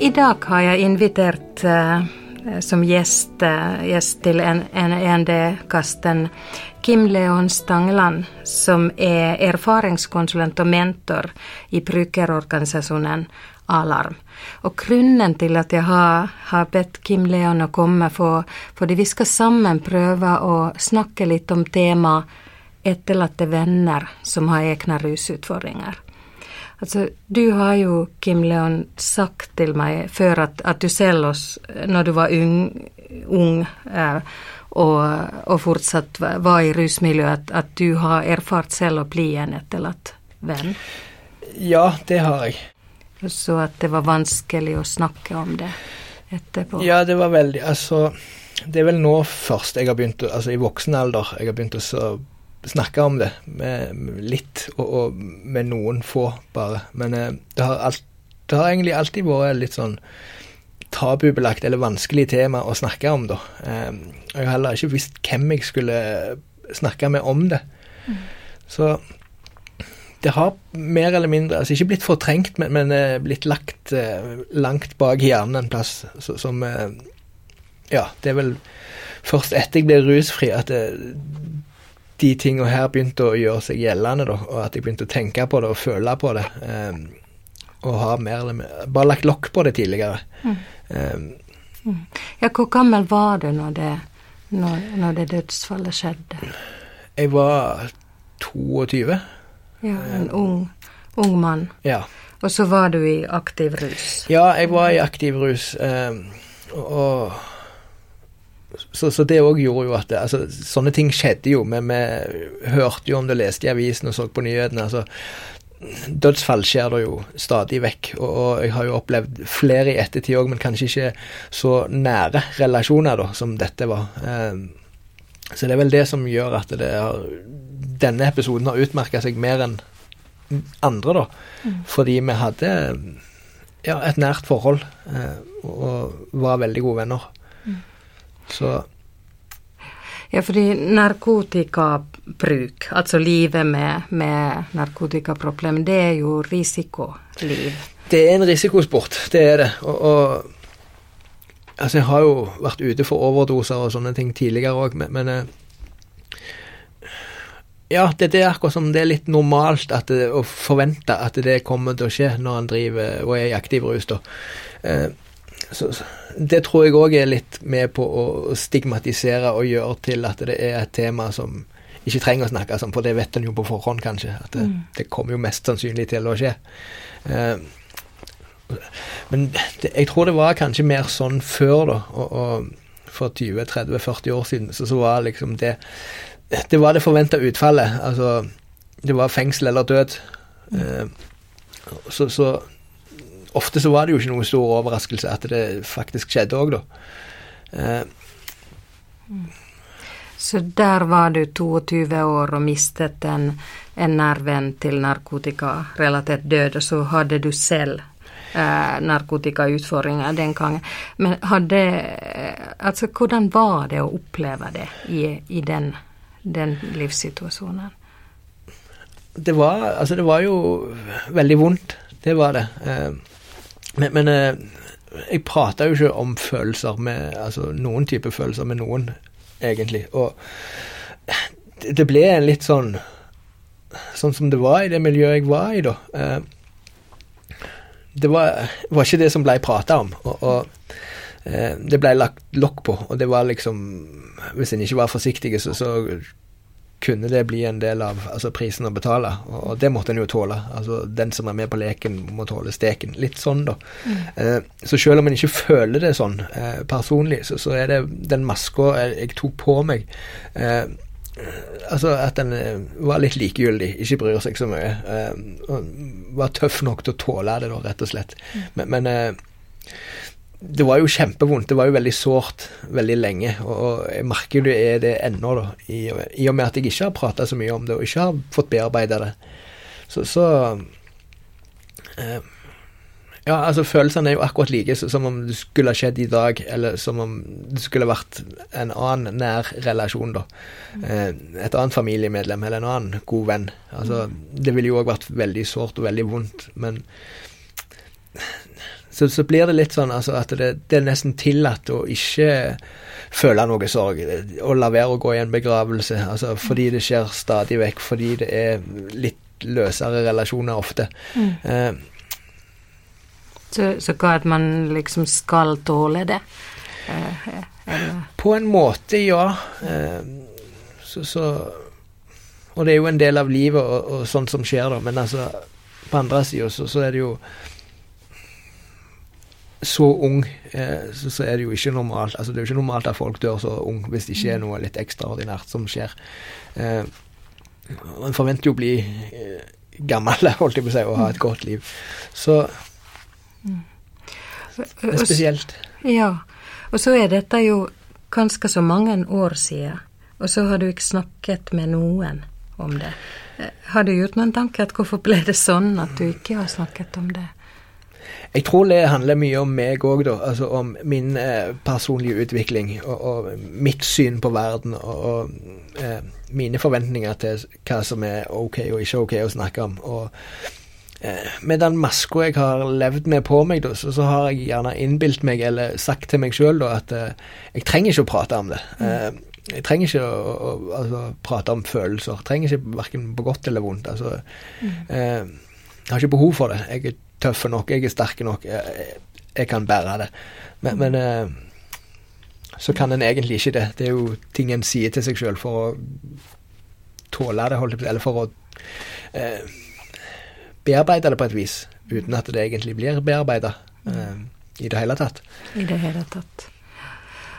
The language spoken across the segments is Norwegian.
I dag har jeg invitert uh, som gjest, uh, gjest til ND-kasten Kim Leon Stangeland, som er erfaringskonsulent og mentor i brukerorganisasjonen Alarm. Og grunnen til at jeg har, har bedt Kim Leon å komme, for, fordi vi skal sammen prøve å snakke litt om temaet etterlatte venner som har egne rusutfordringer. Altså, du har jo, Kim Leon, sagt til meg før at, at du selv, oss, når du var ung, ung eh, og, og, fortsatt var i rusmiljøet, at, at, du har erfart selv å bli en etterlatt venn? Ja, det har jeg. Så at det var vanskelig å snakke om det etterpå? Ja, det var veldig Altså, det er vel nå først jeg har begynt, altså i voksen alder, jeg har begynt å snakke om det med, med litt, og, og, med noen få, bare. Men eh, det, har alt, det, har egentlig alltid vært litt sånn tabubelagt eller vanskelig tema å snakke om, da. Eh, jeg har heller ikke visst hvem jeg skulle snakke med om det. Mm. Så det har mer eller mindre altså ikke blitt fortrengt, men, men eh, blitt lagt eh, langt bak hjernen en plass, så, som eh, Ja, det er vel først etter jeg ble rusfri at det, de tingene her begynte å gjøre seg gjeldende, da, og at jeg begynte å tenke på det og føle på det. Um, og har mer eller mer Bare lagt lokk på det tidligere. Mm. Um, ja, hvor gammel var du når det, når, når det dødsfallet skjedde? Jeg var 22. Ja, en ung, ung mann. Ja. Og så var du i aktiv rus? Ja, jeg var i aktiv rus. Um, og så, så, det òg gjorde jo at det, altså, Sånne ting skjedde jo. Men vi hørte jo om det, leste i avisen og så på nyhetene. altså Dødsfall skjer det jo stadig vekk, og, og jeg har jo opplevd flere i ettertid òg, men kanskje ikke så nære relasjoner da, som dette var. Um, så det er vel det som gjør at det har, denne episoden har utmerka seg mer enn andre, da. Mm. Fordi vi hadde ja, et nært forhold eh, og var veldig gode venner. Så Ja, fordi narkotikabruk, altså livet med, med narkotikaproblem, det er jo risikoliv. Det er en risikosport, det er det. Og, og altså, jeg har jo vært ute for overdoser og sånne ting tidligere òg, men, men eh, ja, det, det, er akkurat som det er litt normalt det, å forvente at det kommer til å skje når han driver og er i aktiv rus. da. Eh, så, det tror jeg òg er litt med på å stigmatisere og gjøre til at det er et tema som ikke trenger å snakkes om, for det vet en jo på forhånd, kanskje. At det, mm. det kommer jo mest sannsynlig til å skje. Uh, men det, jeg tror det var kanskje mer sånn før, da. Og, og for 20-30-40 år siden så, så var liksom det Det var det forventa utfallet. Altså, det var fengsel eller død. Uh, så, så ofte så var det jo ikke noen stor overraskelse at det faktisk skjedde òg, da. Eh. Så der var du 22 år og mistet en, en nær venn til narkotikarelatert død, og så hadde du selv eh, narkotikautfordringer den gangen. Men hadde Altså, hvordan var det å oppleve det i, i den, den livssituasjonen? Det var, altså det var jo veldig vondt. Det var det. Eh, men, men eh, jeg prata jo ikke om følelser med Altså noen type følelser med noen, egentlig. Og det ble en litt sånn Sånn som det var i det miljøet jeg var i, da. Det var, var ikke det som blei prata om. Og, og eh, det blei lagt lokk på, og det var liksom Hvis en ikke var forsiktig, så, så kunne det bli en del av altså, prisen å betale, og, det måtte en jo tåle. Altså, den som er med på leken, må tåle steken. Litt sånn, da. Mm. Eh, så selv om en ikke føler det sånn eh, personlig, så, så, er det den maska jeg, jeg, tok på meg eh, Altså at en eh, var litt likegyldig, ikke bryr seg så mye. Og var tøff nok til å tåle det, da, rett og slett. Mm. Men, men eh, det var jo kjempevondt. Det var jo veldig sårt veldig lenge. Og jeg merker det er det ennå, da. I, I, og med at jeg ikke har prata så mye om det, og ikke har fått bearbeida det. Så, så eh, Ja, altså følelsene er jo akkurat like som om det skulle ha skjedd i dag, eller som om det skulle vært en annen nær relasjon, da. Eh, et annet familiemedlem eller en annen god venn. Altså, det ville jo òg vært veldig sårt og veldig vondt, men så, så blir det litt sånn altså, at det, det, er nesten tillatt å ikke føle noe sorg, Å la være å gå i en begravelse, altså fordi det skjer stadig vekk, fordi det er litt løsere relasjoner ofte. Mm. Eh, så, så hva at man liksom skal tåle det? Eh, eller? På en måte, ja. Eh, så, så, Og det er jo en del av livet og, og sånt som skjer, da. Men altså, på andre sida så, så, er det jo så ung, eh, så, så, er det jo ikke normalt. Altså, det er jo ikke normalt at folk dør så ung hvis det ikke er noe litt ekstraordinært som skjer. Eh, man forventer jo å bli eh, gammel, holdt jeg på å si, og ha et godt liv. Så det er spesielt. Ja. Og så er dette jo ganske så mange år siden, og så har du ikke snakket med noen om det. Har du gjort noen tanker at hvorfor ble det sånn at du ikke har snakket om det? Jeg tror det handler mye om meg òg, da. Altså om min eh, personlige utvikling og, og, mitt syn på verden og, og eh, mine forventninger til hva som er OK og ikke OK å snakke om. Og Eh, med den maska jeg har levd med på meg, da, så, så, har jeg gjerne innbilt meg, eller sagt til meg sjøl, at uh, jeg trenger ikke å prate om det. Mm. Uh, jeg trenger ikke å, å altså, prate om følelser. Jeg trenger ikke verken på godt eller vondt. Altså, mm. uh, jeg har ikke behov for det. Jeg er tøff nok, jeg er sterk nok. Jeg, jeg kan bære det. Men, mm. men så kan en egentlig ikke det. Det er jo ting en sier til seg sjøl for å tåle det, holdt jeg på eller for å bearbeide det på et vis, uten at det egentlig blir bearbeida um, eh, i det hele tatt. I det hele tatt.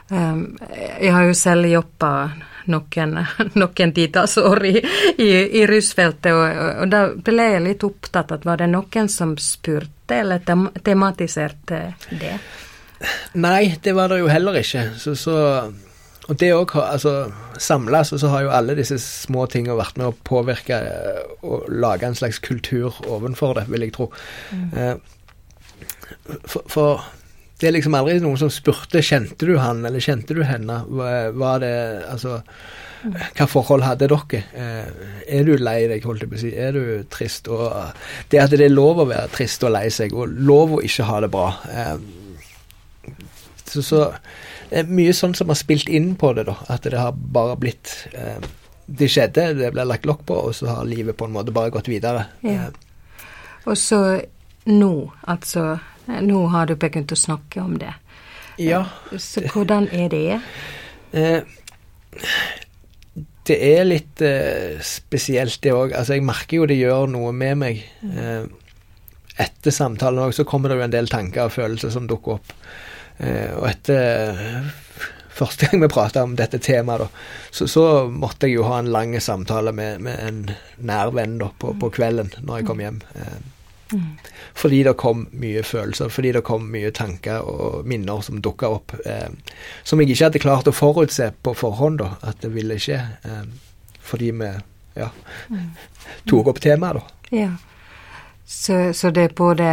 Um, jeg har jo selv jobba noen, noen år i, i, i rusfeltet, og, og, da ble jeg litt opptatt av var det noen som spurte eller tem tematiserte det? Nei, det var det jo heller ikke. Så, så og det òg altså, Samles, og så har jo alle disse små tingene vært med å påvirke eh, og lage en slags kultur ovenfor det, vil jeg tro. Mm. Eh, for, for, det er liksom aldri noen som spurte kjente du han, eller kjente du henne. Var det Altså mm. hva forhold hadde dere? Eh, er du lei deg, holdt jeg på å si? Er du trist? Og det at det er lov å være trist og lei seg, og lov å ikke ha det bra. Så, så det er mye sånn som har spilt inn på det, da. At det har bare blitt eh, Det skjedde, det ble lagt lokk på, og så har livet på en måte bare gått videre. Ja. Eh. Og så nå, altså Nå har du begynt å snakke om det. Ja. Så hvordan er det? Eh, det er litt eh, spesielt, det òg. Altså, jeg merker jo det gjør noe med meg. Eh, etter samtalen òg så kommer det jo en del tanker og følelser som dukker opp. Eh, og etter første gang vi prata om dette temaet, så, så, måtte jeg jo ha en lang samtale med, med en nær venn på, på, kvelden når jeg kom hjem. Eh, fordi det kom mye følelser, fordi det kom mye tanker og minner som dukka opp, eh, som jeg ikke hadde klart å forutse på forhånd da, at det ville skje. Eh, fordi vi ja, tok opp temaet, da. Ja. Så, så det er både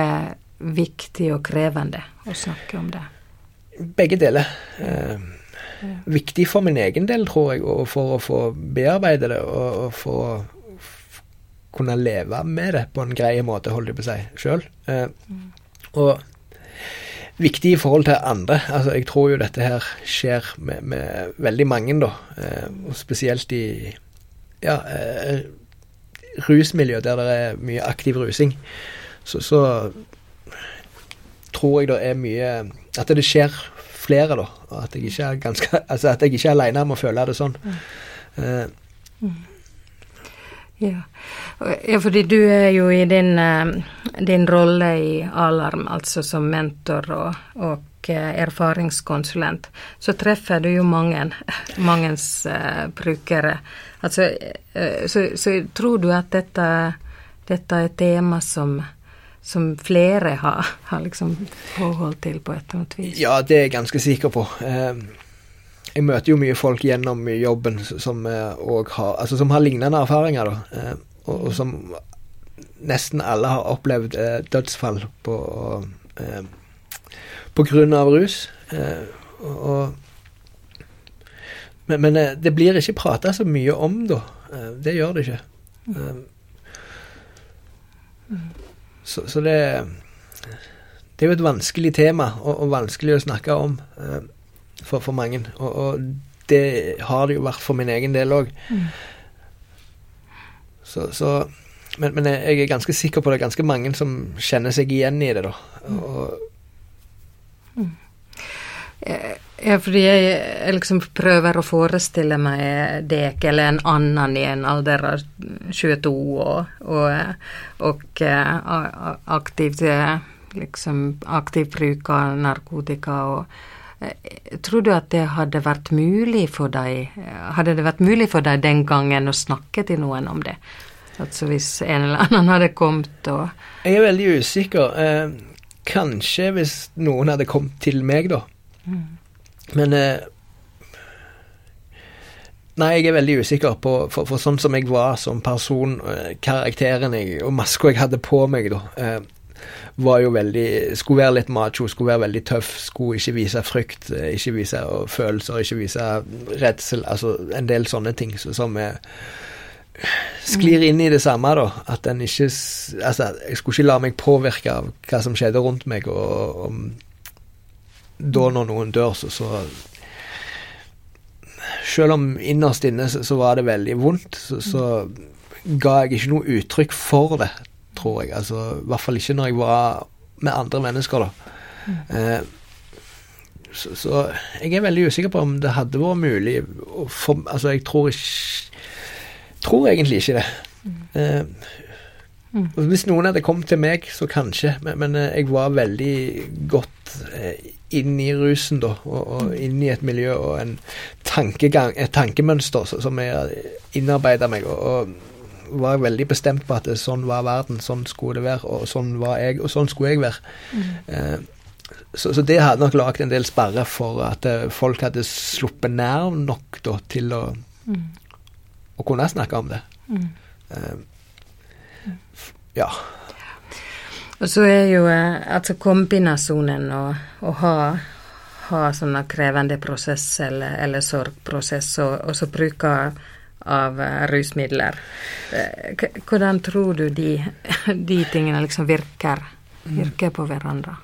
viktig og krevende å snakke om det? Begge deler. Eh, viktig for min egen del, tror jeg, og for å få bearbeide det og, og få kunne leve med det på en grei måte, holder jeg på å si, sjøl. Eh, og viktig i forhold til andre. Altså, jeg tror jo dette her skjer med, med veldig mange, da. Eh, og spesielt i ja, eh, rusmiljø der det er mye aktiv rusing. Så, så tror jeg det er mye At det skjer flere, da. Og at jeg ikke er ganske Altså at jeg ikke er aleine om å føle det sånn. Mm. Uh, ja. ja, fordi du er jo i din, din rolle i Alarm, altså som mentor og, og erfaringskonsulent, så treffer du jo mange, mangens uh, brukere. Altså, uh, så, så, tror du at dette, dette er tema som som flere har, har liksom forhold til på et eller annet vis? Ja, det er jeg ganske sikker på. Ehm, jeg møter jo mye folk gjennom jobben som har altså som har lignende erfaringer, da. Ehm, og, som nesten alle har opplevd eh, dødsfall på eh, på grunn av rus. Eh, og, men, men, det blir ikke prata så mye om, da. det gjør det ikke. Så, så, det Det er jo et vanskelig tema, og, og vanskelig å snakke om for, for mange. Og, og, det har det jo vært for min egen del òg. Mm. Så, så men, men, jeg er ganske sikker på det er ganske mange som kjenner seg igjen i det, da. Og, mm. Ja, fordi jeg, liksom prøver å forestille meg deg eller en annen i en alder av 22 og, og, og uh, aktivt liksom aktiv bruk av narkotika og uh, Tror du at det hadde vært mulig for deg Hadde det vært mulig for deg den gangen å snakke til noen om det? Altså hvis en eller annen hadde kommet og Jeg er veldig usikker. Eh, kanskje hvis noen hadde kommet til meg, da. Mm. Men eh, Nei, jeg er veldig usikker på for, for, sånn som jeg var som person, eh, karakteren jeg, og maska jeg hadde på meg, da, eh, var jo veldig Skulle være litt macho, skulle være veldig tøff, skulle ikke vise frykt, ikke vise følelser, ikke vise redsel. Altså en del sånne ting som er sklir inn i det samme, da. At en ikke Altså, jeg skulle ikke la meg påvirke av hva som skjedde rundt meg, og om da når noen dør, så, så Selv om innerst inne så, så var det veldig vondt, så, så, ga jeg ikke noe uttrykk for det, tror jeg. Altså, I hvert fall ikke når jeg var med andre mennesker, da. Eh, så, så, jeg er veldig usikker på om det hadde vært mulig for, Altså, jeg tror ikke tror egentlig ikke det. Mm. Mm. Hvis noen hadde kommet til meg, så kanskje, men, men eh, jeg var veldig godt eh, inn i rusen da, og, og mm. inn i et miljø og en tankegang, et tankemønster som jeg innarbeida meg. og, og var veldig bestemt på at sånn var verden, sånn skulle det være, og sånn var jeg, og sånn skulle jeg være. Mm. Eh, så, så, det hadde nok lagd en del sperrer for at folk hadde sluppet nær nok da, til å mm å kunne snakke om det. Mm. Uh, ja. Og så er jo eh, altså kombinasjonen å, å ha, ha sånne krevende prosess eller, eller sorgprosess, og, og så bruke av uh, rusmidler. Uh, hvordan tror du de, de tingene liksom virker, virker på hverandre?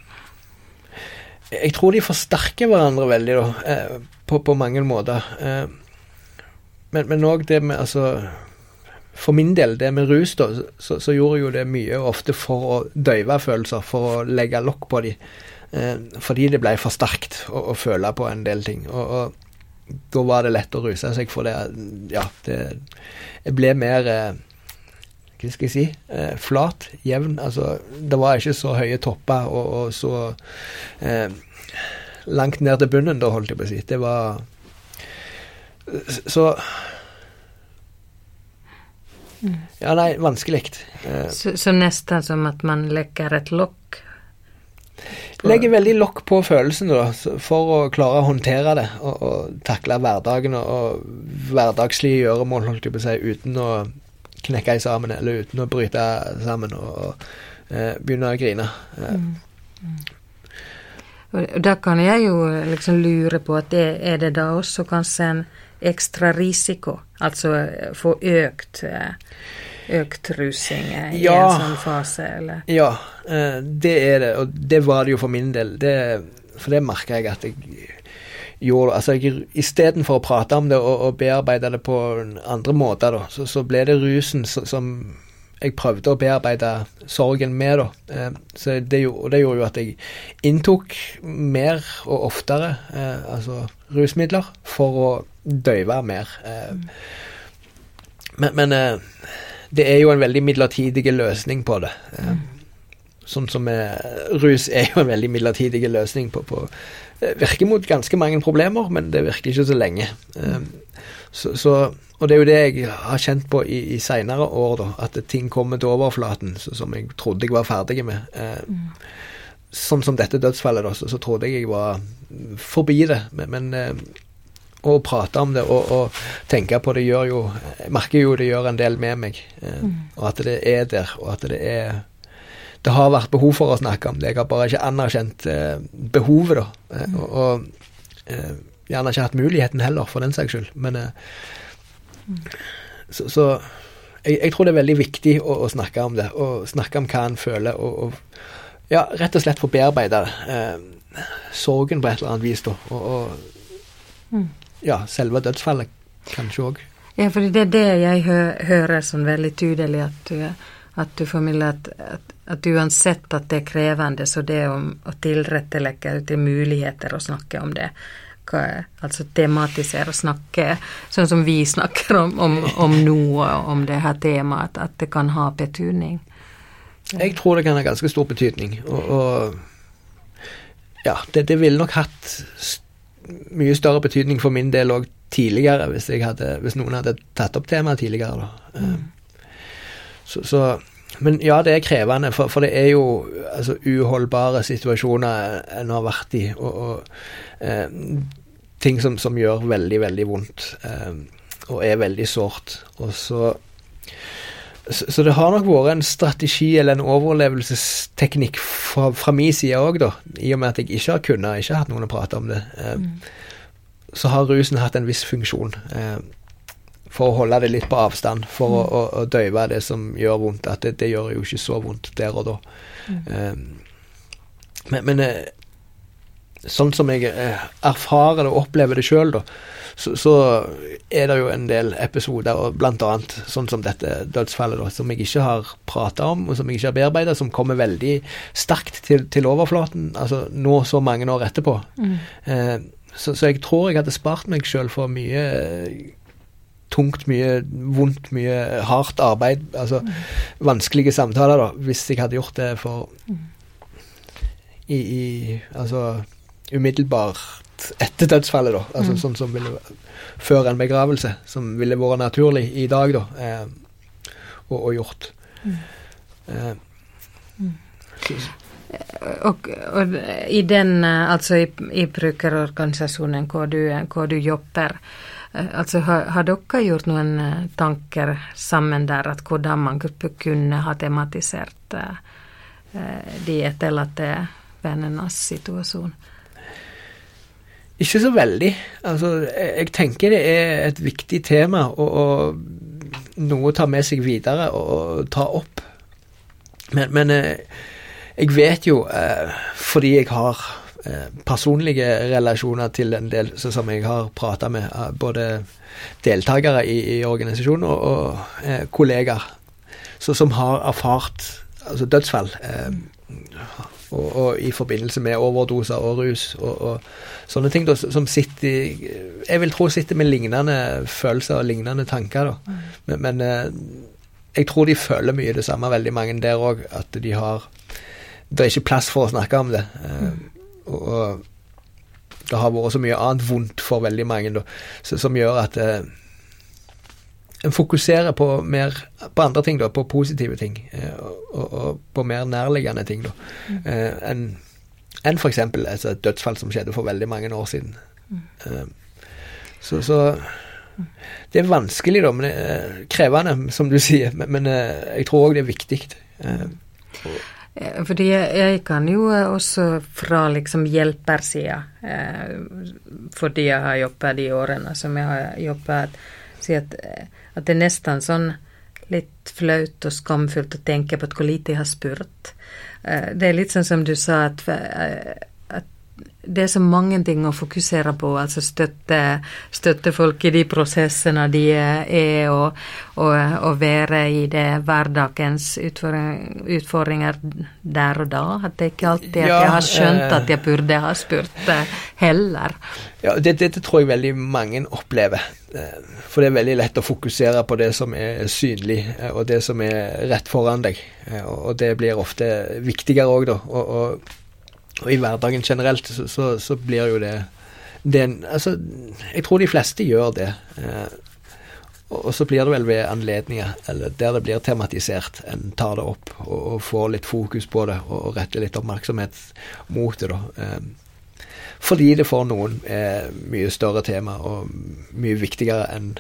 Jeg tror de forsterker hverandre veldig, da, på, på mange måter. Men òg det med altså For min del, det med rus, da, så, så gjorde jeg jo det mye ofte for å døyve følelser, for å legge lokk på dem. Eh, fordi det ble for sterkt å, å, føle på en del ting. Og, og, da var det lett å ruse seg for det. Ja, det Jeg ble mer eh, hva skal jeg si, eh, flat, jevn. Altså, det var ikke så høye topper og, og så eh, langt ned til bunnen, da, holdt jeg på å si. Det var så Ja, nei, vanskelig. Eh, så, så, nesten som at man legger et lokk? Legger veldig lokk på følelsen da, for å klare å håndtere det og, og takle hverdagen og, og hverdagslige gjøremål, holdt jeg på å si, uten å knekke sammen eller uten å bryte sammen og, og eh, begynne å grine. Eh. Mm. Mm. Og da kan jeg jo liksom lure på at det er det da også kanskje en ekstra risiko, altså eh, få økt eh, økt rusing eh, i ja, en sånn fase, eller? Ja, det er det, og det var det jo for min del. Det, for det merka jeg at jeg gjorde. Altså, Istedenfor å prate om det og, og, bearbeide det på andre måter, da, så, så ble det rusen som jeg prøvde å bearbeide sorgen med, da. Så det, og det gjorde jo at jeg inntok mer og oftere altså rusmidler for å døyve mer. Eh, men, men eh, det er jo en veldig midlertidig løsning på det. Eh, sånn som rus er jo en veldig midlertidig løsning på, på Virker mot ganske mange problemer, men det virker ikke så lenge. Så, så, og det er jo det jeg har kjent på i, i seinere år, da, at ting kommer til overflaten så, som jeg trodde jeg var ferdig med. Mm. Sånn som dette dødsfallet, da, så, trodde jeg jeg var forbi det. Men, men å prate om det og, og, tenke på det gjør jo Jeg merker jo det gjør en del med meg. Eh, mm. Og at det er der, og at det er det har vært behov for å snakke om det. Jeg har bare ikke anerkjent eh, behovet, da. Eh, og, og eh, gjerne ikke hatt muligheten heller, for den saks skyld. Men eh, så, så jeg, jeg, tror det er veldig viktig å, å, snakke om det, og snakke om hva en føler, og, og ja, rett og slett få bearbeida eh, sorgen på et eller annet vis, da. Og, og mm. ja, selve dødsfallet kanskje òg. Ja, for det er det jeg hø hører sånn veldig tydelig, at du, at du formidler at, at, at, uansett at det er krevende, så det om å tilrettelegge til muligheter å snakke om det, altså tematisere og snakke sånn som vi snakker om, om, om noe, om det her temaet, at det kan ha betydning. Jeg tror det kan ha ganske stor betydning, og, og ja, det, det ville nok hatt mye større betydning for min del òg tidligere, hvis, hadde, hvis, noen hadde tatt opp temaet tidligere. Mm. Eh, så, så, men ja, det er krevende, for, for det er jo altså, uholdbare situasjoner en har vært i, og, og eh, ting som, som, gjør veldig, veldig vondt, eh, og er veldig sårt. Og så så, det har nok vært en strategi eller en overlevelsesteknikk fra, fra min side òg, da. I og med at jeg ikke har kunnet, ikke har hatt noen å prate om det. Eh, mm så har rusen hatt en viss funksjon. Eh, for å holde det litt på avstand, for mm. å, å, å, døyve det som gjør vondt. At det, det, gjør jo ikke så vondt der og da. Mm. Um, men, men eh, sånn som jeg eh, erfarer det og opplever det sjøl, da, så, så, er det jo en del episoder, og blant annet sånn som dette dødsfallet, da, som jeg ikke har prata om, og som jeg ikke har bearbeida, som kommer veldig sterkt til, til, overflaten, altså nå så mange år etterpå. Mm. Eh, så, så, jeg tror jeg hadde spart meg sjøl for mye tungt, mye vondt, mye hardt arbeid. Altså mm. vanskelige samtaler, da, hvis jeg hadde gjort det for i, i Altså umiddelbart etter dødsfallet, da. Altså mm. sånn som ville Før en begravelse, som ville vært naturlig i dag, da. Eh, og, og, gjort. Mm. Eh, mm. så, og, og, i den, altså i, i brukerorganisasjonen hvor du, hvor du jobber, eh, altså har, har, dere gjort noen eh, tanker sammen der at hvordan man kunne ha tematisert eh, de etterlatte vennenes situasjon? Ikke så veldig. Altså, jeg, tenker det er et viktig tema og, og noe å ta med seg videre og ta opp. Men, men jeg vet jo, eh, fordi jeg har eh, personlige relasjoner til en del som jeg har prata med, eh, både deltakere i, i organisasjonen og, og eh, kollegaer, så, som har erfart altså dødsfall. Eh, og, og, i forbindelse med overdoser og rus og, og sånne ting da, som sitter Jeg vil tro sitter med lignende følelser og lignende tanker. da. Mm. Men, men eh, jeg tror de føler mye det samme, veldig mange der òg. At de har det er ikke plass for å snakke om det. Uh, og, det har vært så mye annet vondt for veldig mange da, som gjør at eh, en fokuserer på mer på andre ting, da, på positive ting, eh, og, og, på mer nærliggende ting da, enn en f.eks. Altså et dødsfall som skjedde for veldig mange år siden. så, så det er vanskelig, da, men er krevende, som du sier. Men, men jeg tror òg det er viktig. Eh, fordi jeg, kan jo eh, også fra liksom hjelpersida, eh, fordi jeg har jobbet de årene som jeg har jobbet, si at, eh, at, det er nesten sånn litt flaut og skamfullt å tenke på at hvor lite jeg har spurt. Eh, det er litt sånn som du sa, at det er så mange ting å fokusere på, altså støtte, støtte folk i de prosessene de er, og, og, og være i det hverdagens utfordring, utfordringer der og da. At det ikke alltid at ja, jeg har skjønt eh, at jeg burde ha spurt eh, heller. Ja, det, det, det, tror jeg veldig mange opplever. Eh, for det er veldig lett å fokusere på det som er synlig, og det som er rett foran deg. Og det blir ofte viktigere òg, da. og, og og i hverdagen generelt så, så, så blir jo det, det Altså, jeg tror de fleste gjør det. Eh, og så blir det vel ved anledninger eller der det blir tematisert, en tar det opp og, og får litt fokus på det og, og retter litt oppmerksomhet mot det, da. Eh, fordi det for noen er mye større tema og mye viktigere enn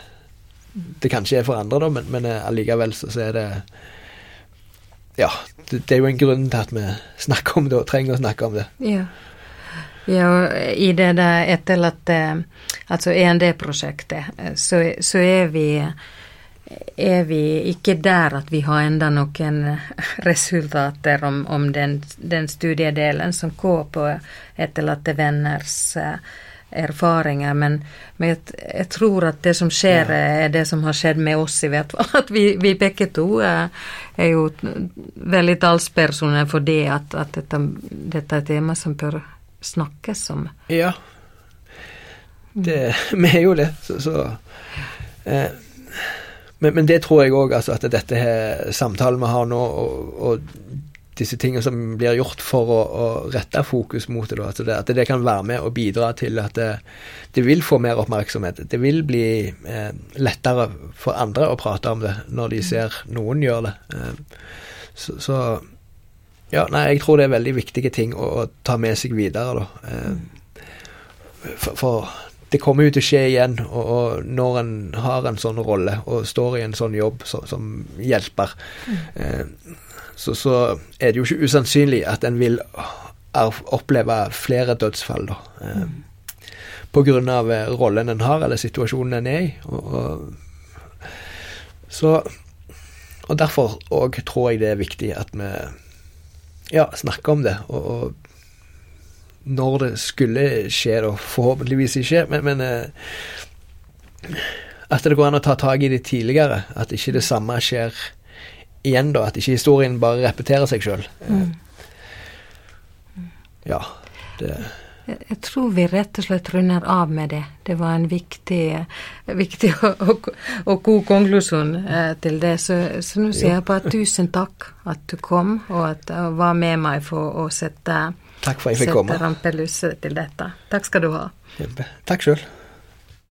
det kanskje er for andre, da, men, men eh, allikevel så, så er det ja, det, det, er jo en grunn til at vi snakker om det og trenger å snakke om det. Ja. ja og I det der etterlatte, altså END-prosjektet, så, så, er vi er vi ikke der at vi har enda noen resultater om, om den, den, studiedelen som går på etterlatte venners uh, erfaringer, men, men jeg, tror at det som skjer, er det som har skjedd med oss, i hvert fall. At vi, vi begge to er, er, jo veldig talspersoner for det at, at dette, dette, er et tema som bør snakkes om. Ja, det, vi er jo det, så, så eh, men, men, det tror jeg òg, altså, at dette her, samtalen vi har nå, og, og disse tingene som blir gjort for å, å rette fokus mot det, altså det, At det kan være med og bidra til at det, det vil få mer oppmerksomhet. Det vil bli eh, lettere for andre å prate om det når de ser noen gjøre det. Eh, så, så, ja, nei, jeg tror det er veldig viktige ting å, å ta med seg videre, da. Eh, for, for, det kommer jo til å skje igjen, og, og, når en har en sånn rolle og står i en sånn jobb så, som hjelper, mm så, så er det jo ikke usannsynlig at en vil oppleve flere dødsfall, da. Eh, grunn av eh, rollen en har, eller situasjonen en er i. Og, og, så Og derfor òg tror jeg det er viktig at vi ja, snakker om det. Og, og når det skulle skje, da forhåpentligvis ikke, men, men eh, at det går an å ta tak i det tidligere. At ikke det samme skjer igjen, da, at ikke historien bare repeterer seg sjøl. Mm. Ja, det jeg tror vi rett og slett runder av med det. Det var en viktig, viktig og, og, og, god konklusjon eh, til det. Så, så nå sier jeg bare tusen takk at du kom, og at og var med meg for å sette, Takk for jeg rampelyset til dette. Takk skal du ha. Takk sjøl.